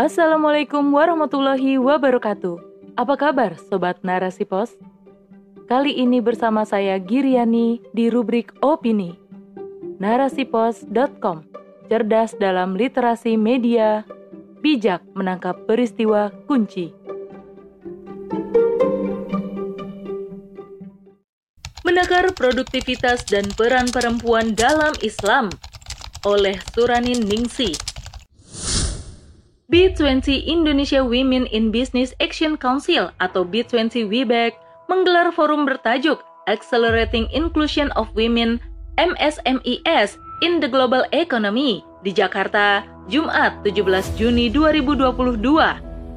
Assalamualaikum warahmatullahi wabarakatuh. Apa kabar Sobat Narasi Pos? Kali ini bersama saya Giriani di rubrik Opini. Narasipos.com Cerdas dalam literasi media, bijak menangkap peristiwa kunci. Menakar produktivitas dan peran perempuan dalam Islam oleh Suranin Ningsi. B20 Indonesia Women in Business Action Council atau B20 WIBEC menggelar forum bertajuk Accelerating Inclusion of Women MSMES in the Global Economy di Jakarta, Jumat 17 Juni 2022.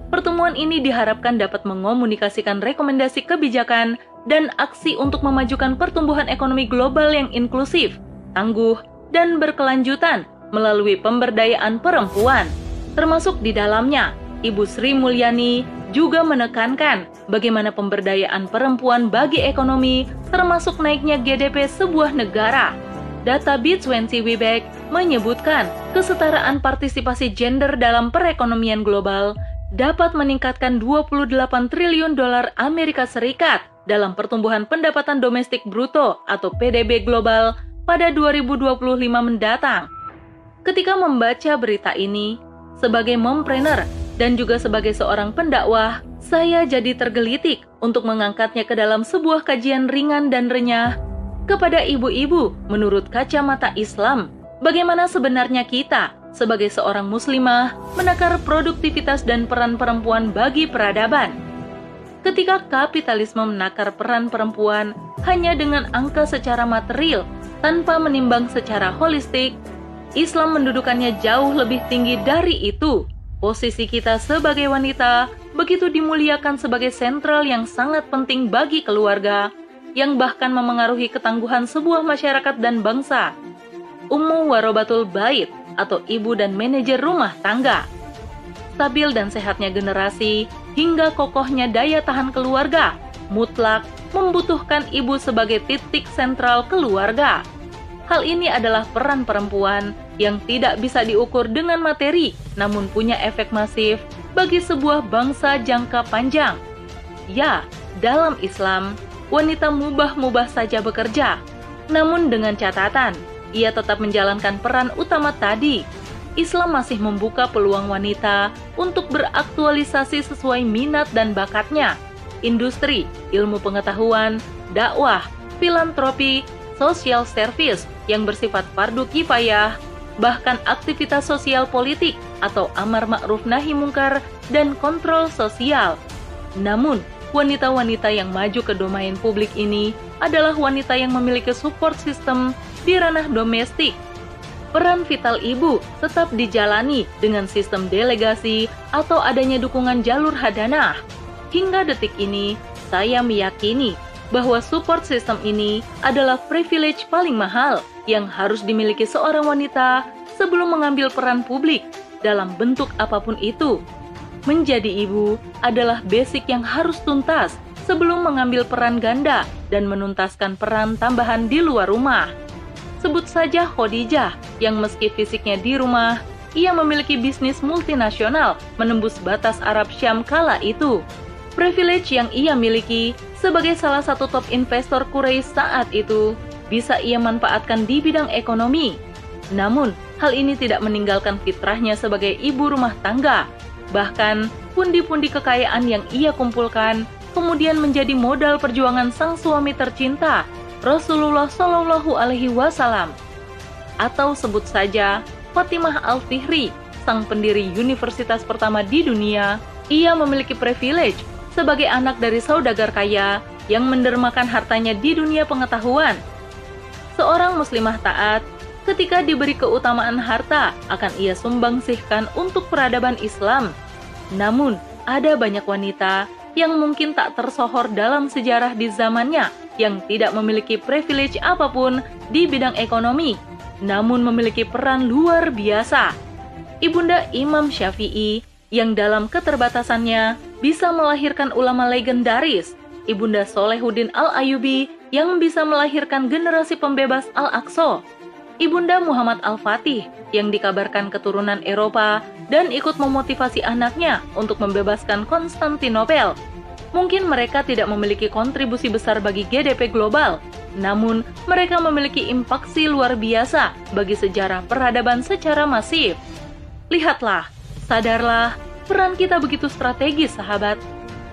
Pertemuan ini diharapkan dapat mengomunikasikan rekomendasi kebijakan dan aksi untuk memajukan pertumbuhan ekonomi global yang inklusif, tangguh, dan berkelanjutan melalui pemberdayaan perempuan. Termasuk di dalamnya, Ibu Sri Mulyani juga menekankan bagaimana pemberdayaan perempuan bagi ekonomi termasuk naiknya GDP sebuah negara. Data B20 Wibek menyebutkan kesetaraan partisipasi gender dalam perekonomian global dapat meningkatkan 28 triliun dolar Amerika Serikat dalam pertumbuhan pendapatan domestik bruto atau PDB global pada 2025 mendatang. Ketika membaca berita ini, sebagai mompreneur dan juga sebagai seorang pendakwah, saya jadi tergelitik untuk mengangkatnya ke dalam sebuah kajian ringan dan renyah kepada ibu-ibu menurut kacamata Islam. Bagaimana sebenarnya kita sebagai seorang muslimah menakar produktivitas dan peran perempuan bagi peradaban? Ketika kapitalisme menakar peran perempuan hanya dengan angka secara material tanpa menimbang secara holistik, Islam mendudukannya jauh lebih tinggi dari itu. Posisi kita sebagai wanita begitu dimuliakan sebagai sentral yang sangat penting bagi keluarga, yang bahkan memengaruhi ketangguhan sebuah masyarakat dan bangsa. Ummu warobatul bait atau ibu dan manajer rumah tangga. Stabil dan sehatnya generasi hingga kokohnya daya tahan keluarga mutlak membutuhkan ibu sebagai titik sentral keluarga. Hal ini adalah peran perempuan yang tidak bisa diukur dengan materi, namun punya efek masif bagi sebuah bangsa jangka panjang. Ya, dalam Islam, wanita mubah-mubah saja bekerja. Namun dengan catatan, ia tetap menjalankan peran utama tadi. Islam masih membuka peluang wanita untuk beraktualisasi sesuai minat dan bakatnya. Industri, ilmu pengetahuan, dakwah, filantropi, social service yang bersifat fardu kifayah, bahkan aktivitas sosial politik atau amar ma'ruf nahi mungkar dan kontrol sosial. Namun, wanita-wanita yang maju ke domain publik ini adalah wanita yang memiliki support system di ranah domestik. Peran vital ibu tetap dijalani dengan sistem delegasi atau adanya dukungan jalur hadanah. Hingga detik ini, saya meyakini bahwa support system ini adalah privilege paling mahal yang harus dimiliki seorang wanita sebelum mengambil peran publik dalam bentuk apa pun itu menjadi ibu adalah basic yang harus tuntas sebelum mengambil peran ganda dan menuntaskan peran tambahan di luar rumah. Sebut saja Khadijah yang meski fisiknya di rumah, ia memiliki bisnis multinasional menembus batas Arab Syam kala itu. Privilege yang ia miliki sebagai salah satu top investor Quraisy saat itu bisa ia manfaatkan di bidang ekonomi. Namun, hal ini tidak meninggalkan fitrahnya sebagai ibu rumah tangga Bahkan, pundi-pundi kekayaan yang ia kumpulkan kemudian menjadi modal perjuangan sang suami tercinta, Rasulullah Shallallahu Alaihi Wasallam. Atau sebut saja Fatimah Al-Fihri, sang pendiri universitas pertama di dunia, ia memiliki privilege sebagai anak dari saudagar kaya yang mendermakan hartanya di dunia pengetahuan. Seorang muslimah taat ketika diberi keutamaan harta akan ia sumbangsihkan untuk peradaban Islam namun, ada banyak wanita yang mungkin tak tersohor dalam sejarah di zamannya yang tidak memiliki privilege apa pun di bidang ekonomi, namun memiliki peran luar biasa. Ibunda Imam Syafi'i yang dalam keterbatasannya bisa melahirkan ulama legendaris, Ibunda Solehuddin Al-Ayubi yang bisa melahirkan generasi pembebas Al-Aqsa, Ibunda Muhammad Al-Fatih yang dikabarkan keturunan Eropa dan ikut memotivasi anaknya untuk membebaskan Konstantinopel. Mungkin mereka tidak memiliki kontribusi besar bagi GDP global, namun mereka memiliki impaksi luar biasa bagi sejarah peradaban secara masif. Lihatlah, sadarlah, peran kita begitu strategis, sahabat.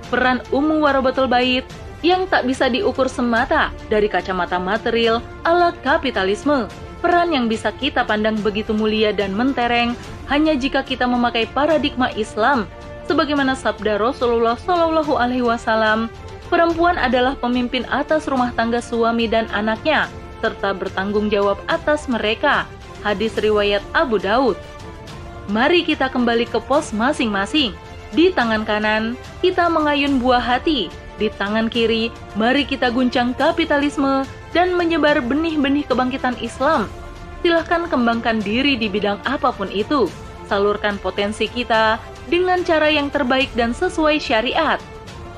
Peran Ummu Warobatul Bait yang tak bisa diukur semata dari kacamata material ala kapitalisme. Peran yang bisa kita pandang begitu mulia dan mentereng hanya jika kita memakai paradigma Islam sebagaimana sabda Rasulullah Shallallahu alaihi wasallam, perempuan adalah pemimpin atas rumah tangga suami dan anaknya serta bertanggung jawab atas mereka. Hadis riwayat Abu Daud. Mari kita kembali ke pos masing-masing. Di tangan kanan, kita mengayun buah hati di tangan kiri, mari kita guncang kapitalisme dan menyebar benih-benih kebangkitan Islam. Silahkan kembangkan diri di bidang apa pun itu. Salurkan potensi kita dengan cara yang terbaik dan sesuai syariat.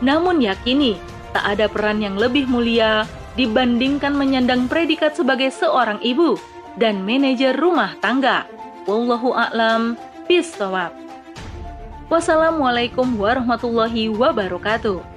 Namun yakini, tak ada peran yang lebih mulia dibandingkan menyandang predikat sebagai seorang ibu dan manajer rumah tangga. Wallahu a'lam bishawab. Wassalamualaikum warahmatullahi wabarakatuh.